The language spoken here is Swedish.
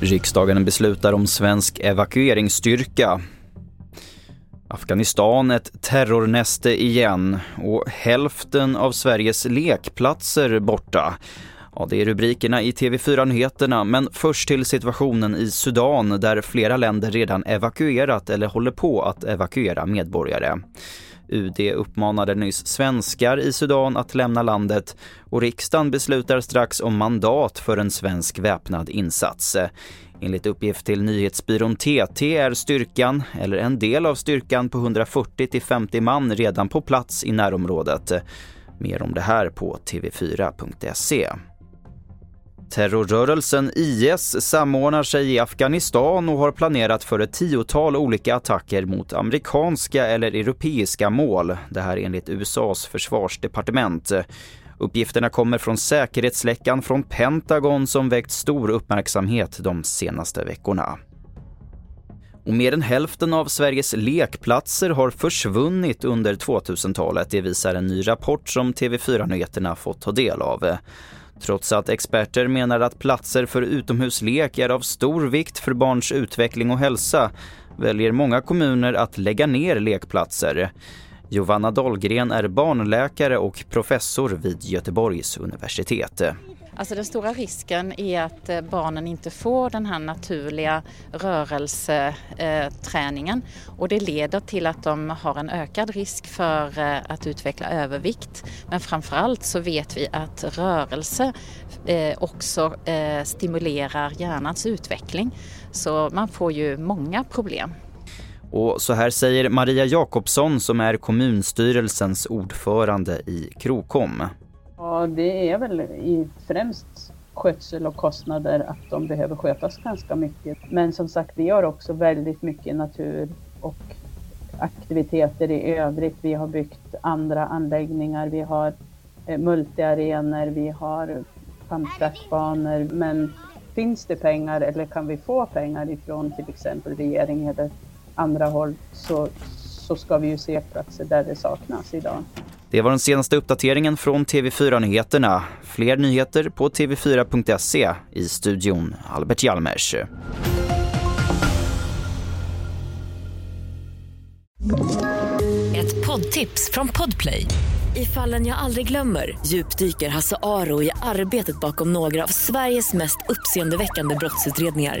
Riksdagen beslutar om svensk evakueringsstyrka. Afghanistan ett terrornäste igen och hälften av Sveriges lekplatser borta. Ja, det är rubrikerna i TV4-nyheterna, men först till situationen i Sudan där flera länder redan evakuerat eller håller på att evakuera medborgare. UD uppmanade nyss svenskar i Sudan att lämna landet och riksdagen beslutar strax om mandat för en svensk väpnad insats. Enligt uppgift till nyhetsbyrån TT är styrkan, eller en del av styrkan på 140-50 man redan på plats i närområdet. Mer om det här på tv4.se. Terrorrörelsen IS samordnar sig i Afghanistan och har planerat för ett tiotal olika attacker mot amerikanska eller europeiska mål. Det här enligt USAs försvarsdepartement. Uppgifterna kommer från säkerhetsläckan från Pentagon som väckt stor uppmärksamhet de senaste veckorna. Och mer än hälften av Sveriges lekplatser har försvunnit under 2000-talet. Det visar en ny rapport som TV4 Nyheterna fått ta del av. Trots att experter menar att platser för utomhuslek är av stor vikt för barns utveckling och hälsa väljer många kommuner att lägga ner lekplatser. Giovanna Dahlgren är barnläkare och professor vid Göteborgs universitet. Alltså den stora risken är att eh, barnen inte får den här naturliga rörelseträningen och det leder till att de har en ökad risk för eh, att utveckla övervikt. Men framförallt så vet vi att rörelse eh, också stimulerar hjärnans utveckling. Så man får ju många problem. Och så här säger Maria Jakobsson som är kommunstyrelsens ordförande i Krokom. Ja, det är väl i främst skötsel och kostnader att de behöver skötas ganska mycket. Men som sagt, vi har också väldigt mycket natur och aktiviteter i övrigt. Vi har byggt andra anläggningar, vi har eh, multiarenor, vi har pumptrackbanor. Men finns det pengar eller kan vi få pengar ifrån till exempel regeringen eller andra håll så, så ska vi ju se platser där det saknas idag. Det var den senaste uppdateringen från TV4 Nyheterna. Fler nyheter på tv4.se i studion Albert Hjalmers. Ett poddtips från Podplay. I fallen jag aldrig glömmer djupdyker Hasse Aro i arbetet bakom några av Sveriges mest uppseendeväckande brottsutredningar